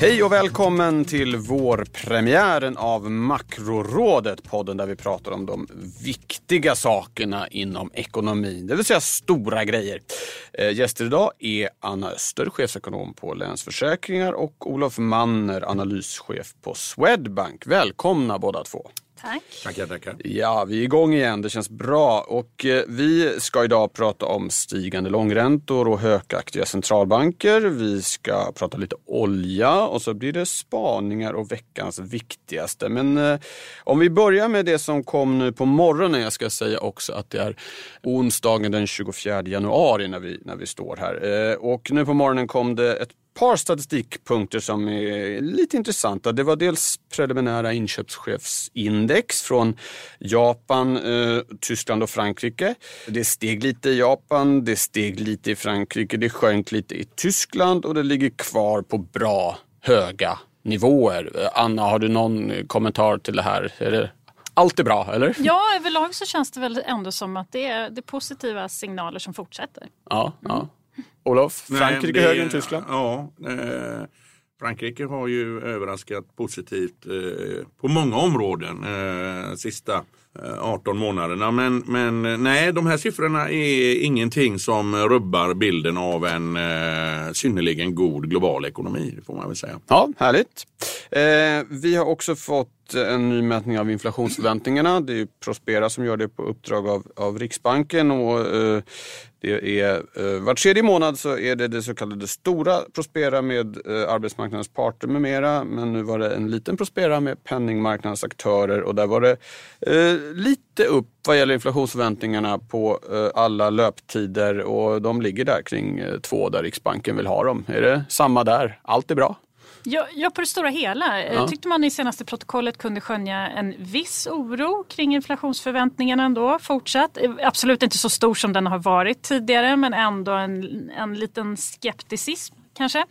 Hej och välkommen till vårpremiären av Makrorådet, podden där vi pratar om de viktiga sakerna inom ekonomin, det vill säga stora grejer. Eh, gäster idag är Anna Öster, chefsekonom på Länsförsäkringar och Olof Manner, analyschef på Swedbank. Välkomna båda två. Tack. Tackar, tackar. Ja, vi är igång igen. Det känns bra. Och eh, vi ska idag prata om stigande långräntor och högaktiga centralbanker. Vi ska prata lite olja och så blir det spaningar och veckans viktigaste. Men eh, om vi börjar med det som kom nu på morgonen. Jag ska säga också att det är onsdagen den 24 januari när vi, när vi står här. Eh, och nu på morgonen kom det ett par statistikpunkter som är lite intressanta. Det var dels preliminära inköpschefsindex från Japan, eh, Tyskland och Frankrike. Det steg lite i Japan, det steg lite i Frankrike, det sjönk lite i Tyskland och det ligger kvar på bra höga nivåer. Eh, Anna, har du någon kommentar till det här? Är allt är bra, eller? Ja, överlag så känns det väl ändå som att det är, det är positiva signaler som fortsätter. Ja, ja. Olof, Frankrike Nej, högre än Tyskland? Ja, eh, Frankrike har ju överraskat positivt eh, på många områden eh, sista Eh, 18 månaderna. Men, men eh, nej, de här siffrorna är ingenting som rubbar bilden av en eh, synnerligen god global ekonomi, det får man väl säga. Ja, härligt. Eh, vi har också fått en ny mätning av inflationsförväntningarna. Det är Prospera som gör det på uppdrag av, av Riksbanken. Och, eh, det är, eh, var tredje månad så är det det så kallade stora Prospera med eh, arbetsmarknadens parter med mera. Men nu var det en liten Prospera med penningmarknadens aktörer och där var det eh, lite upp vad gäller inflationsförväntningarna på eh, alla löptider och de ligger där kring eh, två där Riksbanken vill ha dem. Är det samma där? Allt är bra? Ja, ja, på det stora hela. Ja. Jag tyckte man i senaste protokollet kunde skönja en viss oro kring inflationsförväntningarna ändå fortsatt. Eh, Absolut inte så stor som den har varit tidigare men ändå en, en liten skepticism kanske.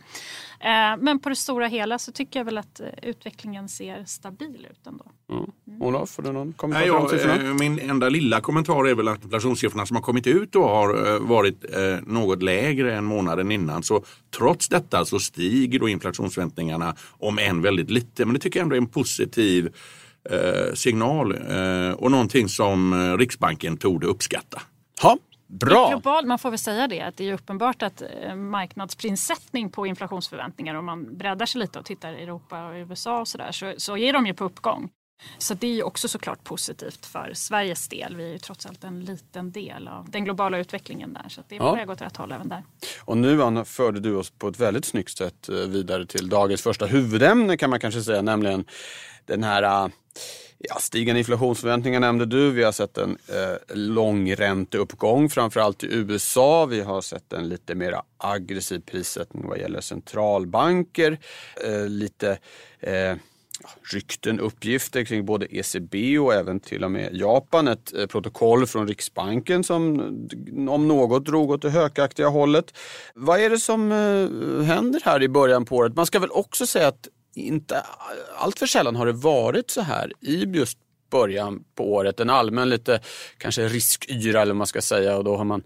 Eh, Men på det stora hela så tycker jag väl att eh, utvecklingen ser stabil ut ändå. Mm. Olof, har du någon kommentar Nej, till jag, siffrorna? eh, min enda lilla kommentar är väl att inflationssiffrorna som har kommit ut då har varit något lägre än månaden innan. Så trots detta så stiger då inflationsförväntningarna om än väldigt lite. Men det tycker jag ändå är en positiv signal och någonting som Riksbanken torde uppskatta. Ja, bra. Globalt, man får väl säga det, att det är uppenbart att eh, marknadsprissättning på inflationsförväntningar om man breddar sig lite och tittar i Europa och USA och sådär så, så är de ju på uppgång. Så det är ju också såklart positivt för Sveriges del. Vi är ju trots allt en liten del av den globala utvecklingen där. Så det på Ja. väg åt rätt håll även där. Och nu Anna förde du oss på ett väldigt snyggt sätt eh, vidare till dagens första huvudämne kan man kanske säga, nämligen den här eh, ja, stigande inflationsförväntningar nämnde du. Vi har sett en eh, långränteuppgång framförallt i USA. Vi har sett en lite mer aggressiv prissättning vad gäller centralbanker. Eh, lite eh, rykten, uppgifter kring både ECB och även till och med Japan. Ett eh, protokoll från Riksbanken som eh, om något drog åt det hökaktiga hållet. Vad är det som eh, händer här i början på året? Man ska väl också säga att inte allt för sällan har det varit så här i just början på året. En allmän lite kanske riskyra eller vad man ska säga och då har man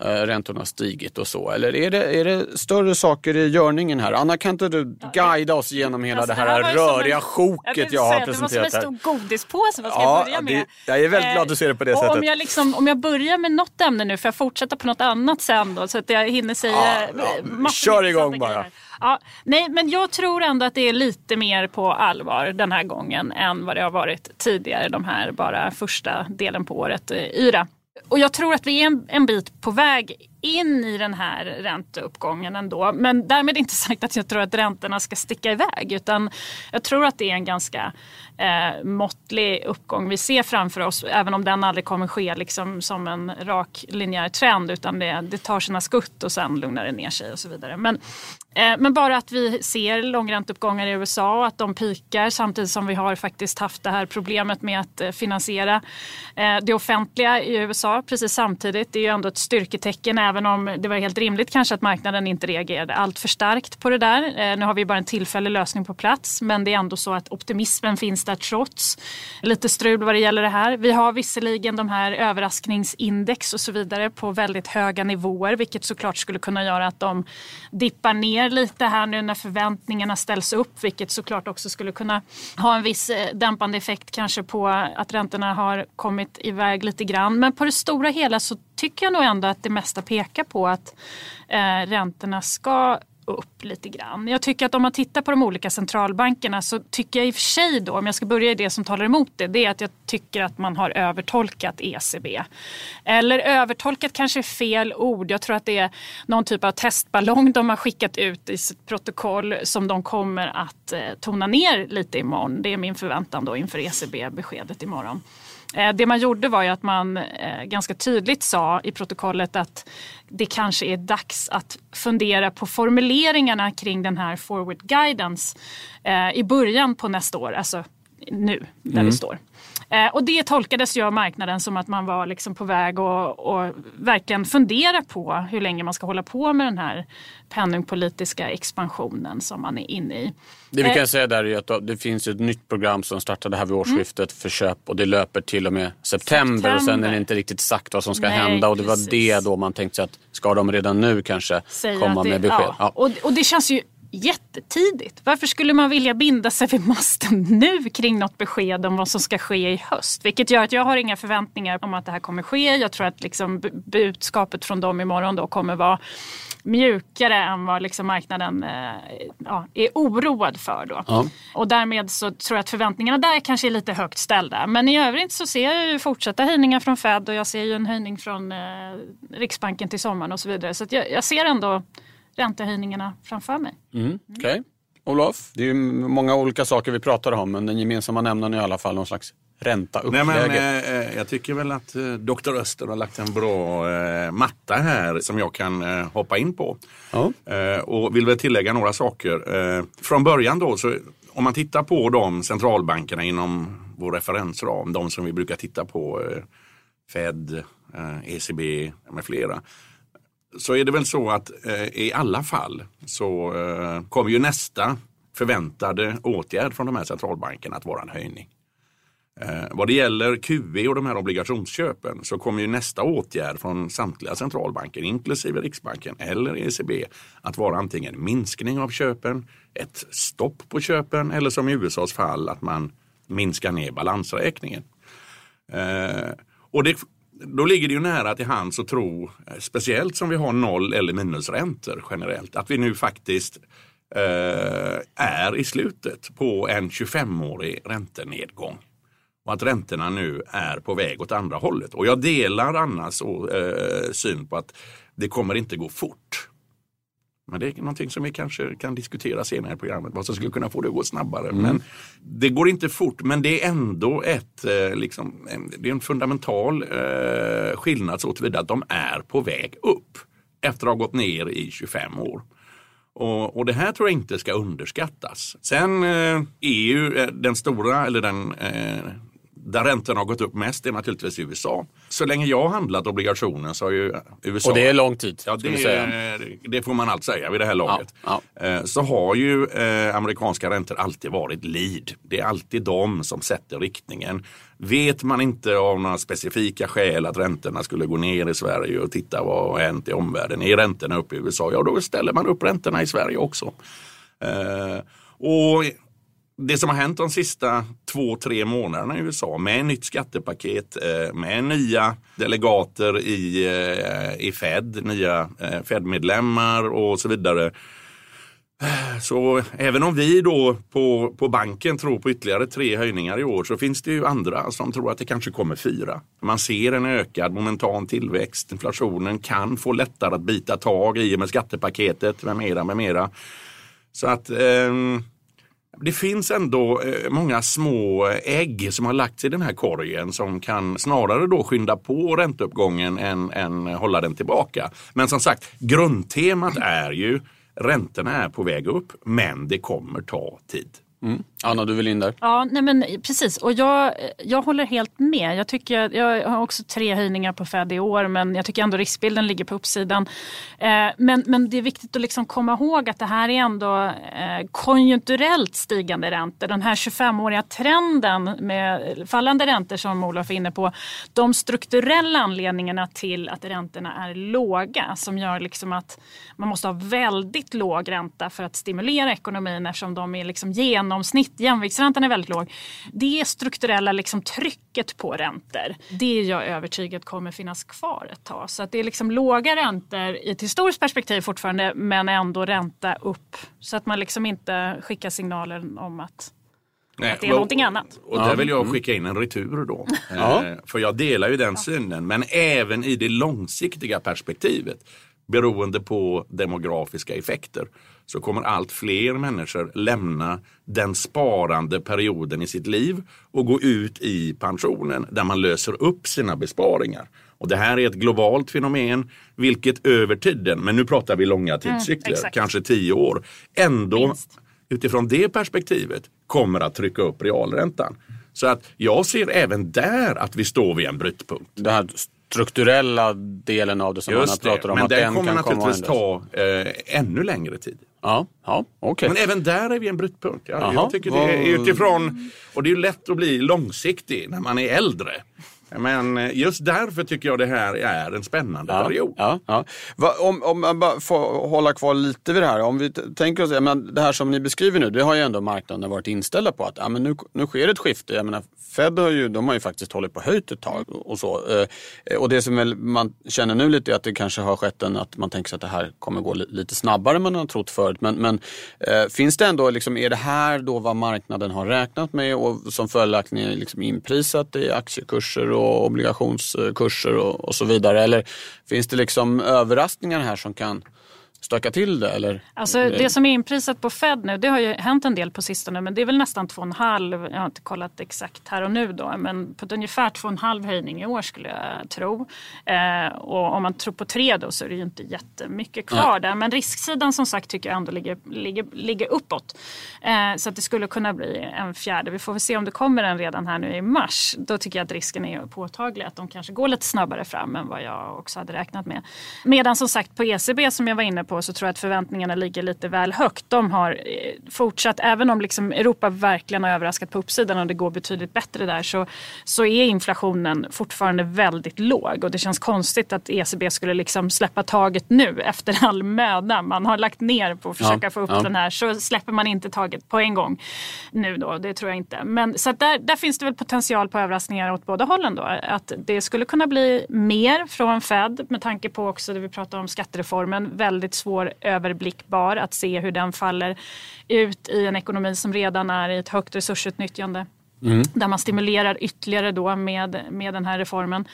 eh, räntorna stigit och så. Eller är det, är det större saker i görningen här? Anna kan inte du guida oss genom hela Alltså, det här, ju som röriga en- sjoket vill jag har säga presenterat Det var här? som en stor godispåse. Vad ska Ja, jag börja med? det- jag är väldigt glad att du ser det på det och sättet. Om jag, liksom, om jag börjar med något ämne nu, får jag fortsätta på något annat sen då? Så att jag hinner säga Ja, ja, eh, massor kör igång bara. grejer. Ja, nej, men jag tror ändå att det är lite mer på allvar den här gången än vad det har varit tidigare, de här bara första delen på året, eh, yra. Och jag tror att vi är en, en bit på väg in i den här ränteuppgången ändå. Men därmed inte sagt att jag tror att räntorna ska sticka iväg utan jag tror att det är en ganska eh, måttlig uppgång vi ser framför oss. Även om den aldrig kommer ske liksom som en rak linjär trend utan det, det tar sina skutt och sen lugnar det ner sig och så vidare. Men, eh, men bara att vi ser långränteuppgångar i USA och att de pikar samtidigt som vi har faktiskt haft det här problemet med att eh, finansiera eh, det offentliga i USA precis samtidigt. Det är ju ändå ett styrketecken även även om det var helt rimligt kanske att marknaden inte reagerade allt för starkt på det där. Eh, nu har vi bara en tillfällig lösning på plats men det är ändå så att optimismen finns där trots lite strul vad det gäller det här. Vi har visserligen de här överraskningsindex och så vidare på väldigt höga nivåer vilket såklart skulle kunna göra att de dippar ner lite här nu när förväntningarna ställs upp vilket såklart också skulle kunna ha en viss eh, dämpande effekt kanske på att räntorna har kommit iväg lite grann. Men på det stora hela så tycker jag nog ändå att det mesta pekar på att eh, räntorna ska upp lite grann. Jag tycker att om man tittar på de olika centralbankerna så tycker jag i och för sig då, om jag ska börja i det som talar emot det, det är att jag tycker att man har övertolkat ECB. Eller övertolkat kanske är fel ord. Jag tror att det är någon typ av testballong de har skickat ut i sitt protokoll som de kommer att eh, tona ner lite imorgon. Det är min förväntan då inför ECB-beskedet imorgon. Eh, det man gjorde var ju att man eh, ganska tydligt sa i protokollet att det kanske är dags att fundera på formuleringarna kring den här forward guidance eh, i början på nästa år, alltså nu där mm. vi står. Och det tolkades ju av marknaden som att man var liksom på väg att och verkligen fundera på hur länge man ska hålla på med den här penningpolitiska expansionen som man är inne i. Det vi kan eh. säga där är att det finns ett nytt program som startade här vid årsskiftet mm. för köp och det löper till och med september, september. och sen är det inte riktigt sagt vad som ska Nej, hända och det precis. var det då man tänkte sig att ska de redan nu kanske Säga komma det, med besked? Ja. Ja. Och, och det känns ju jättetidigt. Varför skulle man vilja binda sig vid masten nu kring något besked om vad som ska ske i höst? Vilket gör att jag har inga förväntningar om att det här kommer ske. Jag tror att liksom budskapet från dem imorgon då kommer vara mjukare än vad liksom marknaden eh, ja, är oroad för. Då. Ja. Och därmed så tror jag att förväntningarna där kanske är lite högt ställda. Men i övrigt så ser jag ju fortsatta höjningar från Fed och jag ser ju en höjning från eh, Riksbanken till sommaren och så vidare. Så jag, jag, ser ändå räntehöjningarna framför mig. Mm. mm. Okay. Olof, det är ju många olika saker vi pratar om men den gemensamma nämnaren är i alla fall någon slags ränta-uppläge. Nej, men, eh, jag tycker väl att eh, Dr. Öster har lagt en bra eh, matta här som jag kan eh, hoppa in på. Ja. Eh, och vill väl tillägga några saker. Eh, från början då, så om man tittar på de centralbankerna inom vår referensram, de som vi brukar titta på, eh, Fed, ECB e med flera så är det väl så att eh, i alla fall så eh, kommer ju nästa förväntade åtgärd från de här centralbankerna att vara en höjning. Eh, vad det gäller QE och de här obligationsköpen så kommer ju nästa åtgärd från samtliga centralbanker, inklusive Riksbanken eller ECB, att vara antingen minskning av köpen, ett stopp på köpen eller som i USAs fall att man minskar ner balansräkningen. Eh, och det då ligger det ju nära till hands att tro, eh, speciellt som vi har noll eller minusräntor generellt, att vi nu faktiskt eh, är i slutet på en 25-årig räntenedgång. Och att räntorna nu är på väg åt andra hållet. Och jag delar Annas eh, syn på att det kommer inte gå fort. Men det är någonting som vi kanske kan diskutera senare i programmet, vad som skulle kunna få det att gå snabbare. Mm. Men det går inte fort, men det är ändå ett, eh, liksom, det är en fundamental eh, skillnad så tillvida att de är på väg upp efter att ha gått ner i 25 år. Och, och, det här tror jag inte ska underskattas. Sen eh, är ju eh, den stora, eller den eh, där räntorna har gått upp mest är naturligtvis USA. Så länge jag har handlat obligationer så har ju USA... Och det är lång tid. Ja, det, det får man allt säga vid det här laget. Ja, ja. Eh, så har ju eh, amerikanska räntor alltid varit lead. Det är alltid de som sätter riktningen. Vet man inte av några specifika skäl att räntorna skulle gå ner i Sverige och titta vad har hänt i omvärlden. Är räntorna uppe i USA? Ja, då ställer man upp räntorna i Sverige också. Eh, och det som har hänt de sista två, tre månaderna i USA med nytt skattepaket, eh, med nya delegater i, eh, i Fed, nya eh, Fed-medlemmar och så vidare Så även om vi då på, på banken tror på ytterligare tre höjningar i år så finns det ju andra som tror att det kanske kommer fyra. Man ser en ökad momentan tillväxt. Inflationen kan få lättare att bita tag i och med skattepaketet med mera, med mera. Så att eh, det finns ändå eh, många små ägg som har lagts i den här korgen som kan snarare då skynda på ränteuppgången än, än hålla den tillbaka. Men som sagt, grundtemat är ju räntorna är på väg upp men det kommer ta tid. Mm. Anna, du vill in där? Ja, nej men precis. Och jag, jag håller helt med. Jag, tycker, jag har också tre höjningar på Fed i år men jag tycker ändå riskbilden ligger på uppsidan. Eh, men, men det är viktigt att liksom komma ihåg att det här är ändå eh, konjunkturellt stigande räntor. Den här 25-åriga trenden med fallande räntor som Olof är inne på. De strukturella anledningarna till att räntorna är låga som gör liksom att man måste ha väldigt låg ränta för att stimulera ekonomin eftersom de är liksom genomsnitt jämviktsräntan är väldigt låg. Det strukturella liksom trycket på räntor, det är jag övertygad kommer finnas kvar ett tag. Så att det är liksom låga räntor i ett historiskt perspektiv fortfarande men ändå ränta upp. Så att man liksom inte skickar signaler om att Nej, att det är och, någonting annat. Och där vill jag skicka in en retur då. ja. Eh, för jag delar ju den synen. Men även i det långsiktiga perspektivet beroende på demografiska effekter så kommer allt fler människor lämna den sparande perioden i sitt liv och gå ut i pensionen där man löser upp sina besparingar. Och Det här är ett globalt fenomen, vilket över tiden, men nu pratar vi långa mm, tidscykler, mm, kanske tio år, ändå Minst. utifrån det perspektivet kommer att trycka upp realräntan. Så att jag ser även där att vi står vid en brytpunkt. Det här strukturella delen av det som Just man pratar om. Men att den, kommer naturligtvis ta eh, ännu längre tid. Ja, ja, okay. Men även där är vi en brytpunkt. Jag, jag tycker det är utifrån, och det är lätt att bli långsiktig när man är äldre. Men eh, just därför tycker jag det här är en spännande ja, period. Ja, ja. Om, om man bara får hålla kvar lite vid det här. Om vi tänker oss, men det här som ni beskriver nu, det har ju ändå marknaden varit inställda på att ja, men nu, nu sker ett skifte. Jag menar, Fed har ju, de har ju faktiskt hållit på höjt ett tag och så. Eh, och det som man känner nu lite är att det kanske har skett en, att man tänker sig att det här kommer gå lite snabbare än man har trott förut. Men, men eh, finns det ändå, liksom, är det här då vad marknaden har räknat med och som följaktligen är liksom inprisat i aktiekurser och obligationskurser och, och så vidare? Eller finns det liksom överraskningar här som kan stöka till det? Eller? Alltså, det som är inprisat på Fed nu, det har ju hänt en del på sistone men det är väl nästan 2,5, jag har inte kollat exakt här och nu då, men på ett ungefär 2,5 höjning i år skulle jag tro. Eh, och om man tror på tre då så är det ju inte jättemycket kvar ja. där. Men risksidan som sagt tycker jag ändå ligger, ligger, ligger uppåt. Eh, så att det skulle kunna bli en fjärde. Vi får väl se om det kommer en redan här nu i mars. Då tycker jag att risken är påtaglig att de kanske går lite snabbare fram än vad jag också hade räknat med. Medan som sagt på ECB som jag var inne på på så tror jag att förväntningarna ligger lite väl högt. De har eh, fortsatt, även om liksom Europa verkligen har överraskat på uppsidan och det går betydligt bättre där så, så är inflationen fortfarande väldigt låg och det känns konstigt att ECB skulle liksom släppa taget nu efter all möda man har lagt ner på att försöka ja, få upp ja. den här så släpper man inte taget på en gång nu då, det tror jag inte. Men så där, där finns det väl potential på överraskningar åt båda hållen då. Att det skulle kunna bli mer från Fed med tanke på också det vi pratar om skattereformen, väldigt svår överblickbar att se hur den faller ut i en ekonomi som redan är i ett högt resursutnyttjande. Mm. Där man stimulerar ytterligare då med, med den här reformen.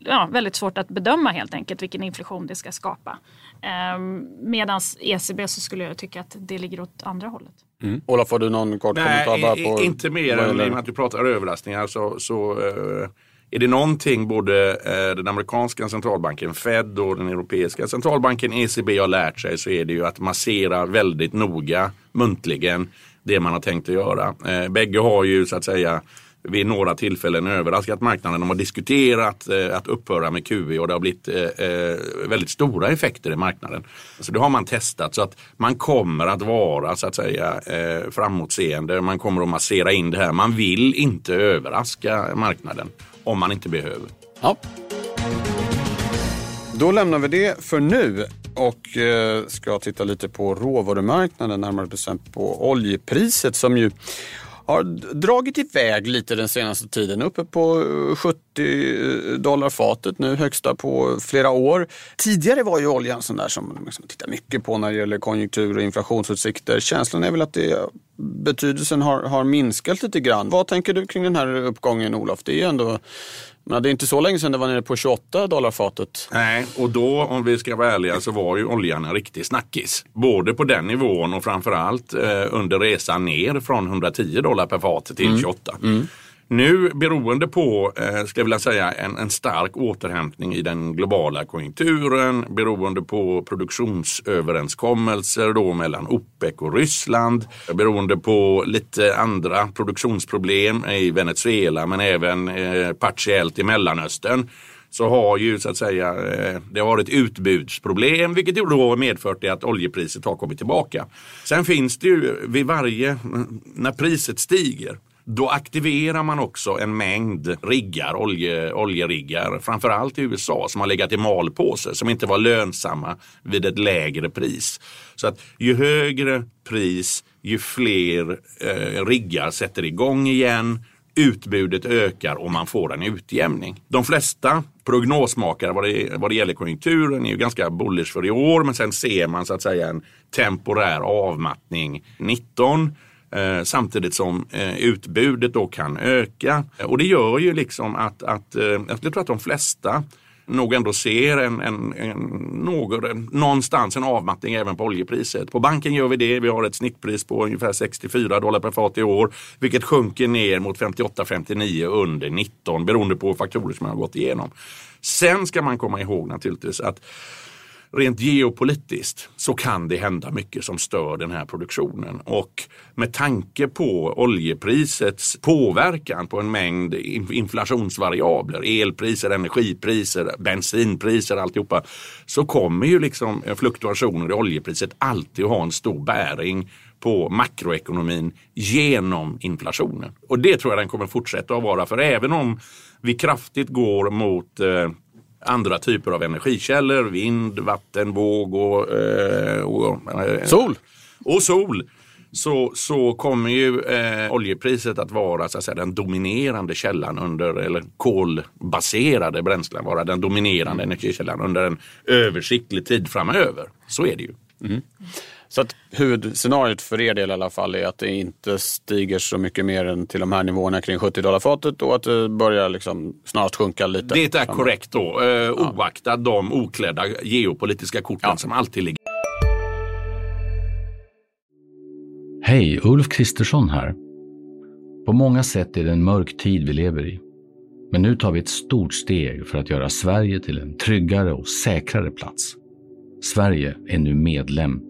Ja, väldigt svårt att bedöma helt enkelt vilken inflation det ska skapa. Ehm, Medan ECB så skulle jag tycka att det ligger åt andra hållet. Mm. Olof, har du någon kort Nej, kommentar? På inte mer än att du pratar överlastningar så, så uh, är det någonting både eh, den amerikanska centralbanken Fed och den europeiska centralbanken ECB har lärt sig så är det ju att massera väldigt noga muntligen det man har tänkt att göra. Eh, bägge har ju så att säga vid några tillfällen överraskat marknaden. De har diskuterat eh, att upphöra med QE och det har blivit eh, eh, väldigt stora effekter i marknaden. Så det har man testat så att man kommer att vara så att säga eh, framåtseende. Man kommer att massera in det här. Man vill inte överraska marknaden om man inte behöver. Ja. Då lämnar vi det för nu och eh, ska titta lite på råvarumarknaden, närmare bestämt på oljepriset som ju har dragit iväg lite den senaste tiden. Uppe på 70 eh, dollar fatet nu, högsta på flera år. Tidigare var ju oljan sån där som man liksom tittar mycket på när det gäller konjunktur och inflationsutsikter. Känslan är väl att det, betydelsen har, har minskat lite grann. Vad tänker du kring den här uppgången Olof? Det är ju ändå men det är inte så länge sedan det var nere på 28 dollar fatet. Nej, och då om vi ska vara ärliga så var ju oljan en riktig snackis. Både på den nivån och framförallt eh, under resan ner från 110 dollar per fat till mm. 28. Mm. Nu beroende på, eh, skulle jag vilja säga, en, en, stark återhämtning i den globala konjunkturen, beroende på produktionsöverenskommelser då mellan OPEC och Ryssland, beroende på lite andra produktionsproblem i Venezuela men även eh, partiellt i Mellanöstern så har ju så att säga eh, det har varit utbudsproblem vilket då då medfört det att oljepriset har kommit tillbaka. Sen finns det ju vid varje, när priset stiger då aktiverar man också en mängd riggar, olje, oljeriggar, framförallt i USA som har legat i malpåse som inte var lönsamma vid ett lägre pris. Så att ju högre pris, ju fler eh, riggar sätter igång igen utbudet ökar och man får en utjämning. De flesta prognosmakare vad det, vad det gäller konjunkturen är ju ganska bullish för i år men sen ser man så att säga en temporär avmattning 19 Eh, samtidigt som eh, utbudet då kan öka. Och det gör ju liksom att, att eh, jag tror att de flesta nog ändå ser en, en, en, någon, någonstans en avmattning även på oljepriset. På banken gör vi det. Vi har ett snittpris på ungefär 64 dollar per fat i år, vilket sjunker ner mot 58-59 under 19 beroende på faktorer som jag har gått igenom. Sen ska man komma ihåg naturligtvis att rent geopolitiskt så kan det hända mycket som stör den här produktionen. Och med tanke på oljeprisets påverkan på en mängd inflationsvariabler, elpriser, energipriser, bensinpriser, alltihopa, så kommer ju liksom fluktuationer i oljepriset alltid ha en stor bäring på makroekonomin genom inflationen. Och det tror jag den kommer fortsätta att vara. För även om vi kraftigt går mot eh, andra typer av energikällor, vind, vatten, våg och, eh, och eh, sol. Och sol. Så, så kommer ju eh, oljepriset att vara så att säga, den dominerande källan under, eller kolbaserade bränslen vara den dominerande energikällan under en översiktlig tid framöver. Så är det ju. Mm. Så att huvudscenariot för er del i alla fall är att det inte stiger så mycket mer än till de här nivåerna kring 70 dollar fatet och att det börjar liksom snarast sjunka lite. Det är korrekt då, eh, oaktat de oklädda geopolitiska korten ja. som alltid ligger. Hej, Ulf Kristersson här. På många sätt är det en mörk tid vi lever i. Men nu tar vi ett stort steg för att göra Sverige till en tryggare och säkrare plats. Sverige är nu medlem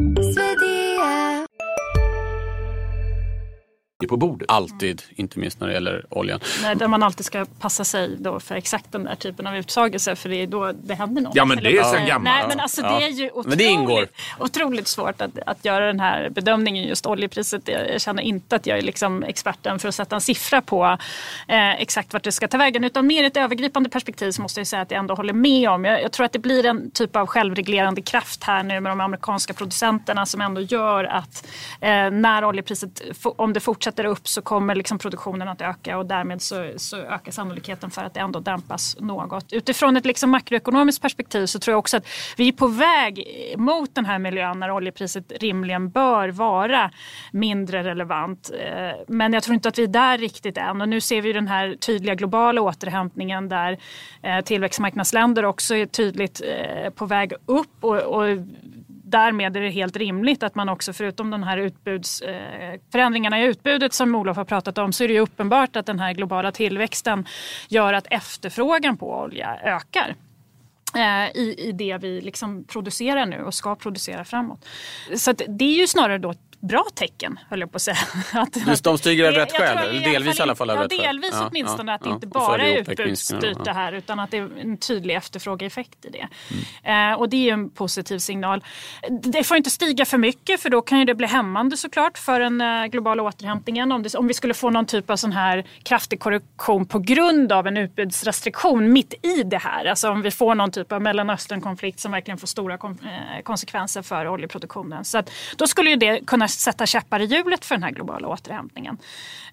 på bordet. Alltid, inte minst när det gäller oljan. Nej, där man alltid ska passa sig då för exakt den där typen av utsagelser för det är då det händer något. Ja men det är sen gammalt. Nej men alltså ja. det är ju otroligt, det ingår. otroligt svårt att, att göra den här bedömningen just oljepriset. Jag känner inte att jag är liksom experten för att sätta en siffra på eh, exakt vart det ska ta vägen utan mer ett övergripande perspektiv så måste jag säga att jag ändå håller med om. Jag, jag tror att det blir en typ av självreglerande kraft här nu med de amerikanska producenterna som ändå gör att eh, när oljepriset, om det fortsätter fortsätter upp så kommer liksom produktionen att öka och därmed så, så ökar sannolikheten för att det ändå dämpas något. Utifrån ett liksom makroekonomiskt perspektiv så tror jag också att vi är på väg mot den här miljön när oljepriset rimligen bör vara mindre relevant. Eh, men jag tror inte att vi är där riktigt än och nu ser vi den här tydliga globala återhämtningen där eh, tillväxtmarknadsländer också är tydligt eh, på väg upp och, och därmed är det helt rimligt att man också förutom de här utbuds, eh, förändringarna i utbudet som Olof har pratat om så är det ju uppenbart att den här globala tillväxten gör att efterfrågan på olja ökar eh, i, i det vi liksom producerar nu och ska producera framåt. Så det är ju snarare då bra tecken, höll jag på att säga. Att, Just de stiger av det- rätt skäl, delvis i alla fall av ja, rätt skäl. delvis Ja, åtminstone ja, att det inte bara är utbudsbyte ja. här utan att det är en tydlig efterfrågeeffekt i det. Mm. Eh, och det är ju en positiv signal. Det får inte stiga för mycket för då kan ju det bli hämmande såklart för den eh, globala återhämtningen. Om, det, om vi skulle få någon typ av sån här kraftig korrektion på grund av en utbudsrestriktion mitt i det här. Alltså om vi får någon typ av Mellanösternkonflikt som verkligen får stora eh, konsekvenser för oljeproduktionen. Så att, då skulle ju det kunna sätta käppar i hjulet för den här globala återhämtningen.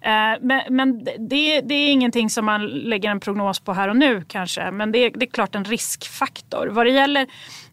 Eh, men men det, det är ingenting som man lägger en prognos på här och nu kanske. Men det är, det är klart en riskfaktor. Vad det gäller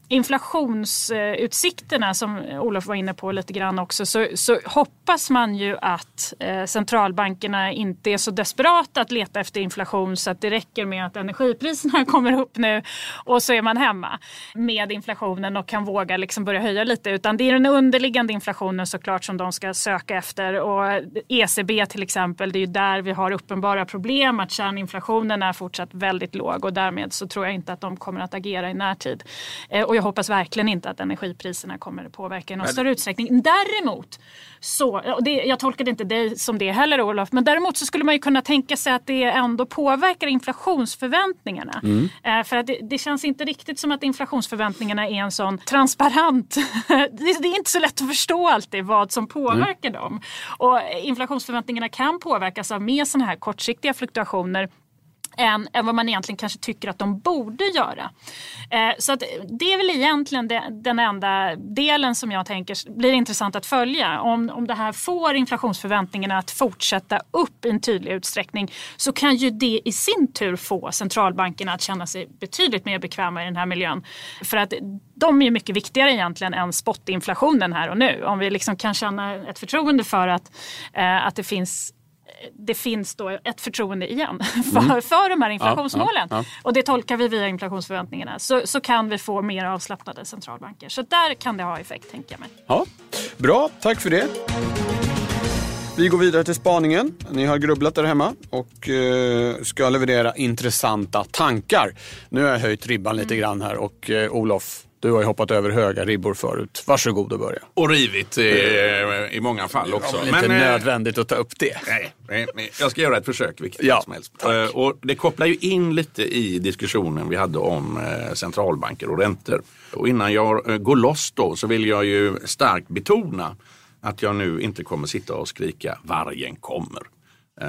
inflationsutsikterna som Olof var inne på lite grann också så, så hoppas man ju att eh, centralbankerna inte är så desperata att leta efter inflation så att det räcker med att energipriserna kommer upp nu och så är man hemma med inflationen och kan våga liksom börja höja lite utan det är den underliggande inflationen såklart som de ska söka efter och ECB till exempel det är ju där vi har uppenbara problem att kärninflationen är fortsatt väldigt låg och därmed så tror jag inte att de kommer att agera i närtid. Eh, och jag hoppas verkligen inte att energipriserna kommer att påverka i någon större utsträckning. Däremot, så, och det, jag tolkade inte dig som det heller Olof, men däremot så skulle man ju kunna tänka sig att det ändå påverkar inflationsförväntningarna. Eh, För att det, det känns inte riktigt som att inflationsförväntningarna är en sån transparent... det, det är inte så lätt att förstå alltid vad som påverkar dem. Och inflationsförväntningarna kan påverkas av mer såna här kortsiktiga fluktuationer än, än vad man egentligen kanske tycker att de borde göra. Eh, så att det är väl egentligen de, den enda delen som jag tänker blir intressant att följa. Om, om det här får inflationsförväntningarna att fortsätta upp i en tydlig utsträckning så kan ju det i sin tur få centralbankerna att känna sig betydligt mer bekväma i den här miljön. För att de är ju mycket viktigare egentligen än spottinflationen här och nu. Om vi liksom kan känna ett förtroende för att, eh, att det finns det finns då ett förtroende igen för, för de här inflationsmålen. Ja, ja, Och det tolkar vi via inflationsförväntningarna. Så, så kan vi få mer avslappnade centralbanker. Så där kan det ha effekt, tänker jag mig. Ja, bra, tack för det. Vi går vidare till spaningen. Ni har grubblat där hemma och eh, ska leverera intressanta tankar. Nu har jag höjt ribban lite grann här och eh, Olof, du har ju hoppat över höga ribbor förut. Varsågod och börja. Och rivit eh, i många fall också. Det är inte eh, nödvändigt att ta upp det. Nej, jag ska göra ett försök vilket Ja, som helst. tack. Eh, Och det kopplar ju in lite i diskussionen vi hade om eh, centralbanker och räntor. Och innan jag går loss då så vill jag ju starkt betona att jag nu inte kommer sitta och skrika vargen kommer. Eh,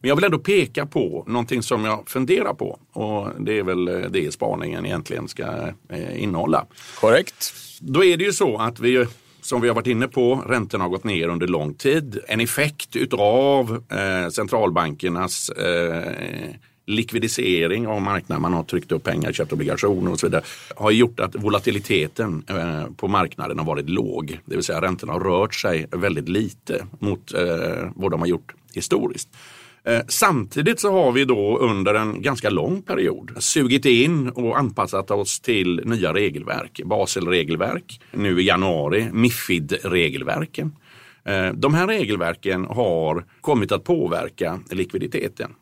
Men jag vill ändå peka på någonting som jag funderar på och det är väl eh, det spaningen egentligen ska eh, innehålla. Korrekt. Då är det ju så att vi, som vi har varit inne på, räntorna har gått ner under lång tid. En effekt utav centralbankernas likvidisering av marknaden, man har tryckt upp pengar, köpt obligationer och så vidare, har gjort att volatiliteten eh, på marknaden har varit låg. Det vill säga räntorna har rört sig väldigt lite mot eh, vad de har gjort historiskt. Eh, samtidigt så har vi då under en ganska lång period sugit in och anpassat oss till nya regelverk. Baselregelverk, nu i januari Mifid-regelverken. De här regelverken har kommit att påverka likviditeten.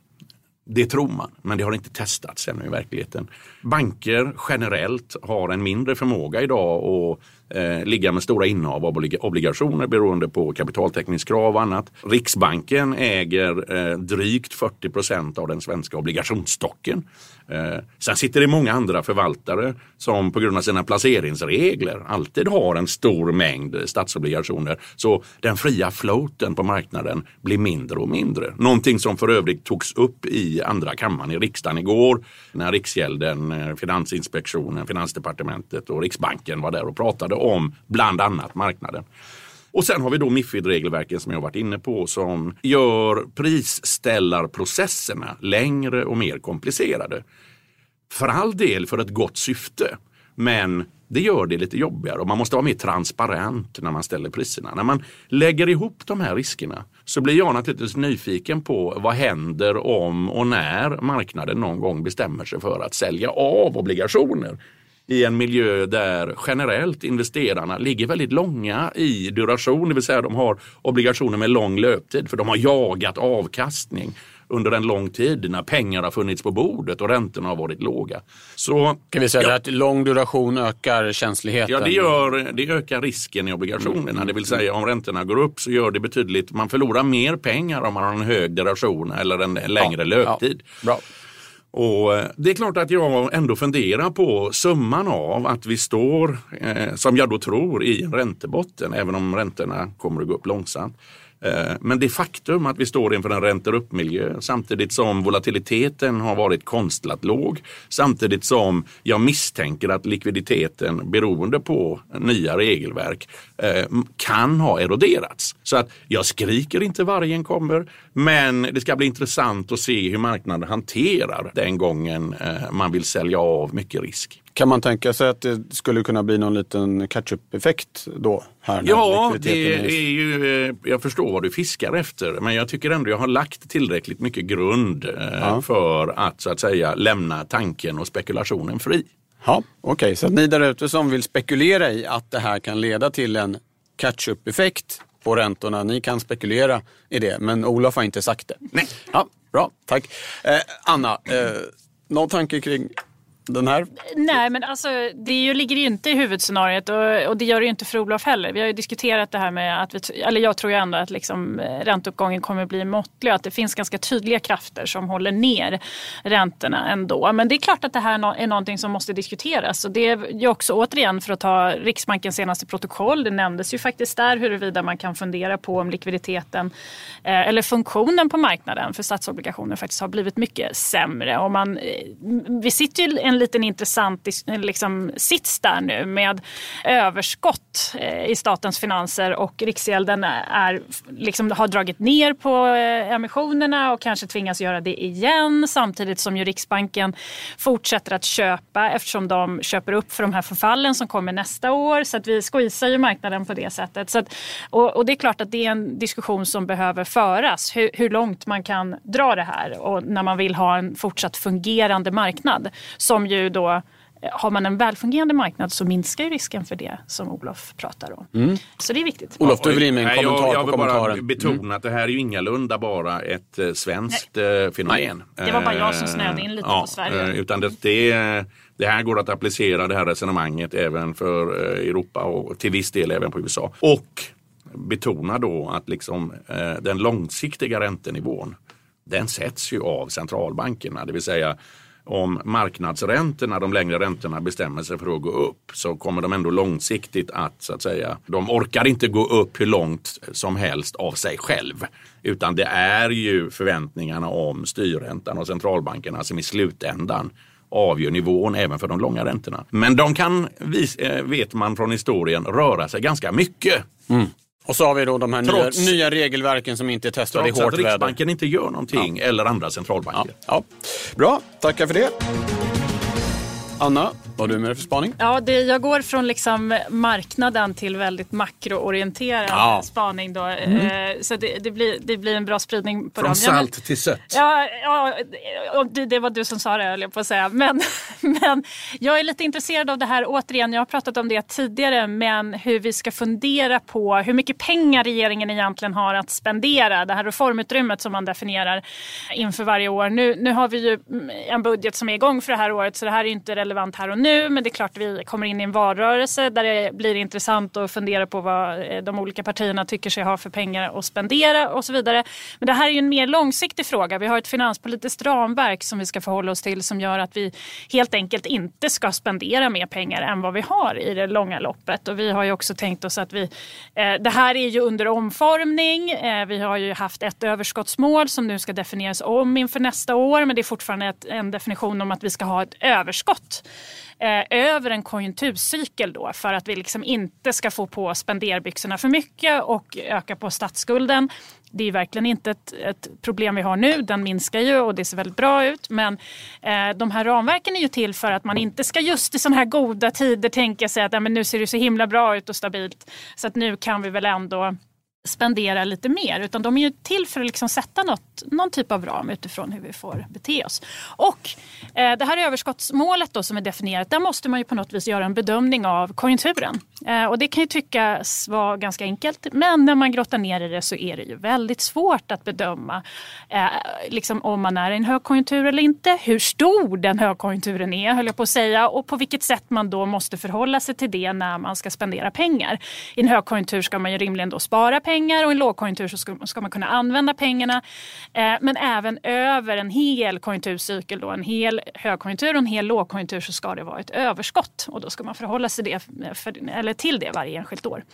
Det tror man, men det har inte testats ännu i verkligheten. Banker generellt har en mindre förmåga idag att eh, ligga med stora innehav av obligationer beroende på kapitaltäckningskrav och annat. Riksbanken äger eh, drygt 40 procent av den svenska obligationsstocken. Eh, sen sitter det många andra förvaltare som på grund av sina placeringsregler alltid har en stor mängd statsobligationer. Så den fria floaten på marknaden blir mindre och mindre. Någonting som för övrigt togs upp i andra kammaren i riksdagen igår när Riksgälden, eh, Finansinspektionen, Finansdepartementet och Riksbanken var där och pratade om bland annat marknaden. Och sen har vi då Mifid-regelverken som jag varit inne på som gör prisställarprocesserna längre och mer komplicerade. För all del för ett gott syfte. Men det gör det lite jobbigare och man måste vara mer transparent när man ställer priserna. När man lägger ihop de här riskerna så blir jag naturligtvis nyfiken på vad händer om och när marknaden någon gång bestämmer sig för att sälja av obligationer i en miljö där generellt investerarna ligger väldigt långa i duration, det vill säga de har obligationer med lång löptid för de har jagat avkastning under en lång tid när pengar har funnits på bordet och räntorna har varit låga. Så, Kan vi säga ja, att lång duration ökar känsligheten? Ja, det, gör, det ökar risken i obligationerna. Mm. Det vill säga om räntorna går upp så gör det betydligt, man förlorar mer pengar om man har en hög duration eller en längre löptid. Ja, bra. Och eh, det är klart att jag ändå funderar på summan av att vi står, eh, som jag då tror, i en räntebotten, även om räntorna kommer att gå upp långsamt. Eh, men det faktum att vi står inför en räntor upp-miljö samtidigt som volatiliteten har varit konstlat låg samtidigt som jag misstänker att likviditeten beroende på nya regelverk eh, kan ha eroderats. Så att jag skriker inte vargen kommer men det ska bli intressant att se hur marknaden hanterar den gången eh, man vill sälja av mycket risk. Kan man tänka sig att det skulle kunna bli någon liten catch-up-effekt då? Här Ja, det är ju, eh, jag förstår vad du fiskar efter men jag tycker ändå jag har lagt tillräckligt mycket grund eh, för att så att säga lämna tanken och spekulationen fri. Ja, Okej, så att ni där ute som vill spekulera i att det här kan leda till en catch-up-effekt på räntorna, ni kan spekulera i det. Men Olof har inte sagt det. Nej. Ja, bra, tack. Eh, Anna, eh, någon tanke kring den här? Nej, men alltså, det ju, ligger ju inte i huvudscenariot och, och det gör det ju inte för Olof heller. Vi har ju diskuterat det här med att, vi, eller jag tror ju ändå att liksom, eh, ränteuppgången kommer bli måttlig och att det finns ganska tydliga krafter som håller ner räntorna ändå. Men det är klart att det här är någonting som måste diskuteras och det är ju också återigen för att ta Riksbankens senaste protokoll. Det nämndes ju faktiskt där huruvida man kan fundera på om likviditeten eh, eller funktionen på marknaden för statsobligationer faktiskt har blivit mycket sämre. Och man, eh, vi sitter ju en liten intressant eh, liksom, sits där nu med överskott eh, i statens finanser och Riksgälden eh, är, liksom, har dragit ner på emissionerna och kanske tvingas göra det igen samtidigt som ju Riksbanken fortsätter att köpa eftersom de köper upp för de här förfallen som kommer nästa år. Så att vi squeezar ju marknaden på det sättet. Så att, och, och, det är klart att det är en diskussion som behöver föras. Hur, hur långt man kan dra det här och när man vill ha en fortsatt fungerande marknad som ju då har man en välfungerande marknad så minskar ju risken för det som Olof pratar om. Mm. Så det är viktigt. Olof, du vill in med en Nej, kommentar jag, jag på vill bara kommentaren. betona Mm. att det här är ju ingalunda bara ett eh, svenskt eh, fenomen. Det var bara jag som snöade in lite Eh, på Sverige. eh, Utan det, det, det här går att applicera det här resonemanget även för eh, Europa och till viss del även på USA. Och betona då att liksom, eh, den långsiktiga räntenivån den sätts ju av centralbankerna. Det vill säga om marknadsräntorna, de längre räntorna bestämmer sig för att gå upp så kommer de ändå långsiktigt att så att säga, de orkar inte gå upp hur långt som helst av sig själv. Utan det är ju förväntningarna om styrräntan och centralbankerna som i slutändan avgör nivån även för de långa räntorna. Men de kan, eh, vet man från historien, röra sig ganska mycket. Mm. Och så har vi då de här Trots- nya, nya regelverken som inte är testade i Trots hårt att väder. Riksbanken inte gör någonting eller andra Ja, centralbanker. ja. Bra, tackar för det. Anna, vad har du med dig för spaning? Ja, det, jag går från liksom marknaden till väldigt makroorienterad Ja. spaning. Då. Eh, så det, det, blir, det blir en bra spridning på Från dem. Men- salt till sött. Ja, ja det, det var du som sa det höll jag på att säga. Men, men jag är lite intresserad av det här återigen. Jag har pratat om det tidigare. Men hur vi ska fundera på hur mycket pengar regeringen egentligen har att spendera. Det här reformutrymmet som man definierar inför varje år. Nu, nu har vi ju en budget som är igång för det här året. Så det här är inte relevant här och nu. Men det är klart vi kommer in i en valrörelse där det blir intressant att fundera på vad eh, de olika partierna tycker sig ha för pengar att spendera och så vidare. Men det här är ju en mer långsiktig fråga. Vi har ett finanspolitiskt ramverk som vi ska förhålla oss till som gör att vi helt enkelt inte ska spendera mer pengar än vad vi har i det långa loppet. Och vi har ju också tänkt oss att vi, eh, det här är ju under omformning. Eh, vi har ju haft ett överskottsmål som nu ska definieras om inför nästa år. Men det är fortfarande ett, en definition om att vi ska ha ett överskott eh, över en konjunkturcykel då för att vi liksom inte ska få på spenderbyxorna för mycket och öka på statsskulden. Det är verkligen inte ett, ett problem vi har nu. Den minskar ju och det ser väldigt bra ut. Men eh, de här ramverken är ju till för att man inte ska just i sådana här goda tider tänka sig att "Ja, men nu ser det så himla bra ut och stabilt. Så att nu kan vi väl ändå spendera lite mer. Utan de är ju till för att liksom sätta något, någon typ av ram utifrån hur vi får bete oss. Och eh, det här överskottsmålet då som är definierat, där måste man ju på något vis göra en bedömning av konjunkturen. Eh, och det kan ju tyckas vara ganska enkelt. Men när man grottar ner i det så är det ju väldigt svårt att bedöma eh, liksom om man är i en högkonjunktur eller inte. Hur stor den högkonjunkturen är, höll jag på att säga. Och på vilket sätt man då måste förhålla sig till det när man ska spendera pengar. I en högkonjunktur ska man ju rimligen då spara pengar pengar och i en lågkonjunktur så ska, ska man kunna använda pengarna. Eh, men även över en hel konjunkturcykel, då, en hel högkonjunktur och en hel lågkonjunktur så ska det vara ett överskott och då ska man förhålla sig det, för, eller till det varje enskilt år.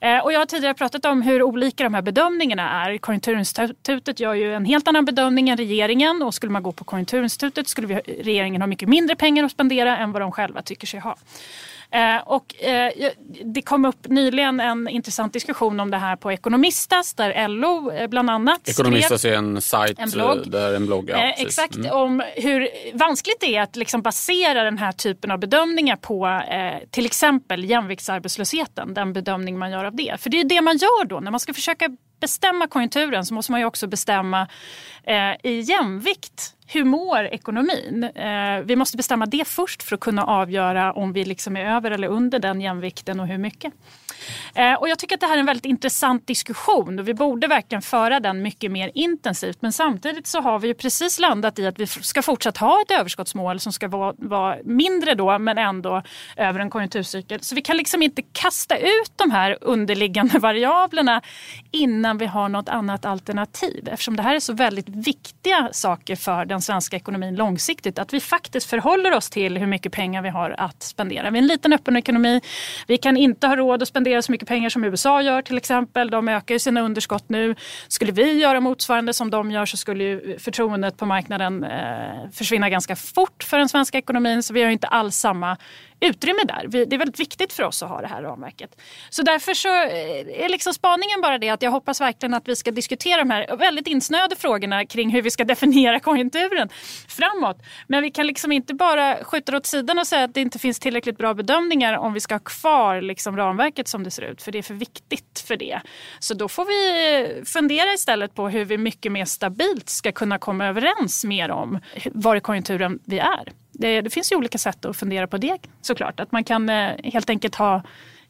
Eh, och jag har tidigare pratat om hur olika de här bedömningarna är. Konjunkturinstitutet gör ju en helt annan bedömning än regeringen och skulle man gå på Konjunkturinstitutet skulle vi, regeringen ha mycket mindre pengar att spendera än vad de själva tycker sig ha. Eh, och, eh, det kom upp nyligen en intressant diskussion om det här på Ekonomistas där LO eh, bland annat Ekonomistas är en sajt, en blogg. Där en blogg ja, eh, exakt, mm. om hur vanskligt det är att liksom basera den här typen av bedömningar på eh, till exempel jämviktsarbetslösheten, den bedömning man gör av det. För det är det man gör då när man ska försöka bestämma konjunkturen så måste man ju också bestämma eh, i jämvikt hur mår ekonomin? Eh, vi måste bestämma det först för att kunna avgöra om vi liksom är över eller under den jämvikten och hur mycket. Eh, och jag tycker att det här är en väldigt intressant diskussion och vi borde verkligen föra den mycket mer intensivt. Men samtidigt så har vi ju precis landat i att vi ska fortsatt ha ett överskottsmål som ska vara, vara mindre då men ändå över en konjunkturcykel. Så vi kan liksom inte kasta ut de här underliggande variablerna innan vi har något annat alternativ. Eftersom det här är så väldigt viktiga saker för den svenska ekonomin långsiktigt. Att vi faktiskt förhåller oss till hur mycket pengar vi har att spendera. Vi är en liten öppen ekonomi. Vi kan inte ha råd att spendera så mycket pengar som USA gör till exempel. De ökar ju sina underskott nu. Skulle vi göra motsvarande som de gör så skulle ju förtroendet på marknaden eh, försvinna ganska fort för den svenska ekonomin. Så vi har inte alls samma utrymme där. Det är väldigt viktigt för oss att ha det här ramverket. Så därför så eh, är liksom spaningen bara det att jag hoppas verkligen att vi ska diskutera de här väldigt insnöade frågorna kring hur vi ska definiera konjunkturen framåt. Men vi kan liksom inte bara skjuta det åt sidan och säga att det inte finns tillräckligt bra bedömningar om vi ska ha kvar liksom ramverket som det ser ut. För det är för viktigt för det. Så då får vi eh, fundera istället på hur vi mycket mer stabilt ska kunna komma överens mer om var i konjunkturen vi är. Det, det, finns ju olika sätt att fundera på det såklart. Att man kan eh, helt enkelt ha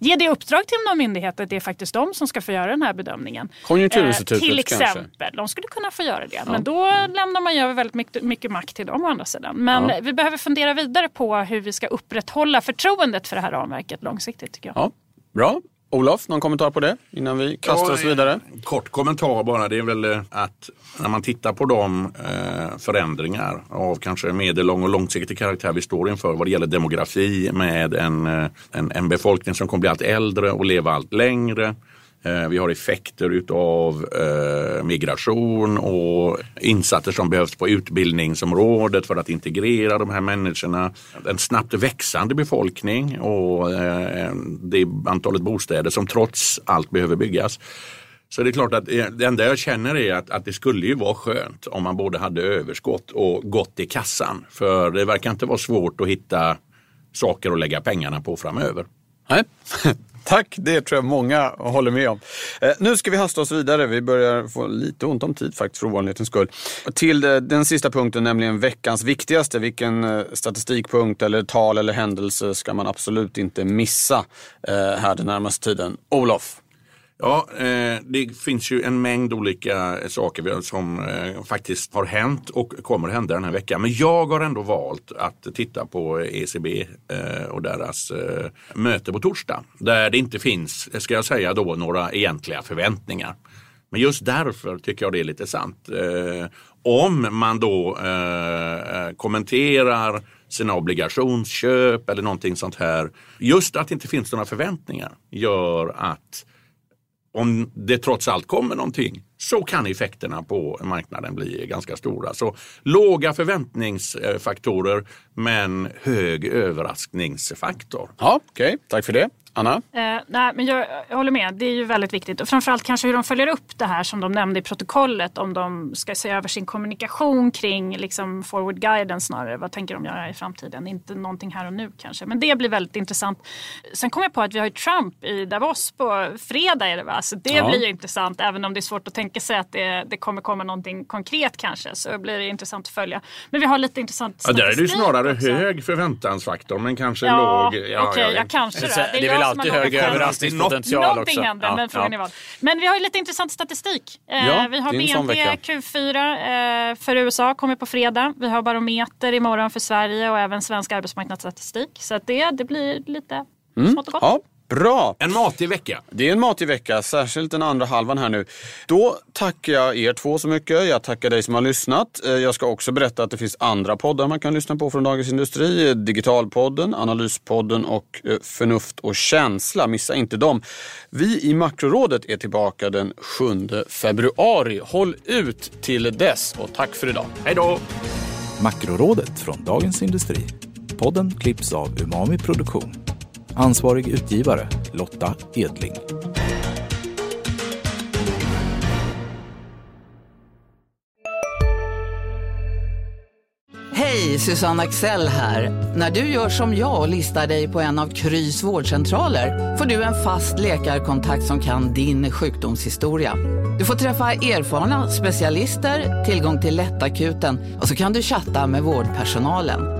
Ge det uppdrag till någon myndighet att det är faktiskt de som ska få göra den här bedömningen. Konjunkturinstitutet eh, Till exempel. Kanske. De skulle kunna få göra det. Ja. Men då lämnar man ju över väldigt mycket, mycket, makt till dem å andra sidan. Men ja. vi behöver fundera vidare på hur vi ska upprätthålla förtroendet för det här ramverket långsiktigt. Tycker jag. Ja. Bra. Olof, någon kommentar på det innan vi kastar ja, oss vidare? Kort kommentar bara. Det är väl eh, att när man tittar på de eh, förändringar av kanske medellång och långsiktig karaktär vi står inför vad det gäller demografi med en, eh, en, en befolkning som kommer bli allt äldre och leva allt längre Eh, vi har effekter utav eh, migration och insatser som behövs på utbildningsområdet för att integrera de här människorna. En snabbt växande befolkning och eh, det antalet bostäder som trots allt behöver byggas. Så det är klart att det enda jag känner är att, att det skulle ju vara skönt om man både hade överskott och gott i kassan. För det verkar inte vara svårt att hitta saker att lägga pengarna på framöver. Nej, Tack, det tror jag många håller med om. Eh, nu ska vi hasta oss vidare. Vi börjar få lite ont om tid faktiskt för ovanlighetens skull. Till eh, den sista punkten, nämligen veckans viktigaste. Vilken eh, statistikpunkt eller tal eller händelse ska man absolut inte missa eh, här den närmaste tiden? Olof? Ja, eh, det finns ju en mängd olika saker som eh, faktiskt har hänt och kommer att hända den här veckan. Men jag har ändå valt att titta på ECB eh, och deras möte på torsdag. Där det inte finns, ska jag säga då, några egentliga förväntningar. Men just därför tycker jag det är lite sant. Om man då kommenterar sina obligationsköp eller någonting sånt här. Just att det inte finns några förväntningar gör att om det trots allt kommer någonting så kan effekterna på marknaden bli ganska stora. Så låga förväntningsfaktorer men hög överraskningsfaktor. Ja, Okej, okay. tack för det. Anna? Eh, nej, men jag, jag håller med, det är ju väldigt viktigt. Och framförallt kanske hur de följer upp det här som de nämnde i protokollet. Om de ska se över sin kommunikation kring liksom, forward guidance snarare. Vad tänker de göra i framtiden? Inte någonting här och nu kanske. Men det blir väldigt intressant. Sen kom jag på att vi har Trump i Davos på fredag är det va? Så det Ja. blir ju intressant. Även om det är svårt att tänka sig att det, det kommer komma någonting konkret kanske. Så blir det intressant att följa. Men vi har lite intressant Ja, där är det snarare också. hög förväntansfaktor men kanske Ja, låg. okej, jag kanske Det det. Väl alltid hög överraskningspotential Någonting också. händer, Ja, men frågan ja. är vad. Men vi har ju lite intressant statistik. Eh, Ja, vi har BNP vecka. Q4 eh, för USA kommer på fredag. Vi har barometer imorgon för Sverige och även svensk arbetsmarknadsstatistik. Så det, det blir lite smått och gott. Ja, bra. En matig vecka. Det är en matig vecka, särskilt den andra halvan här nu. Då tackar jag er två så mycket. Jag tackar dig som har lyssnat. Eh, Jag ska också berätta att det finns andra poddar man kan lyssna på från Dagens Industri. Eh, Digitalpodden, Analyspodden och eh, Förnuft och känsla. Missa inte dem. Vi i Makrorådet är tillbaka den 7 februari. Håll ut till dess och tack för idag. Hej då! Makrorådet från Dagens Industri. Podden klipps av Umami Produktion. Ansvarig utgivare Lotta Edling. Hej, Susanne Axel här. När du gör som jag och listar dig på en av Krys vårdcentraler får du en fast läkarkontakt som kan din sjukdomshistoria. Du får träffa erfarna specialister, tillgång till lättakuten och så kan du chatta med vårdpersonalen.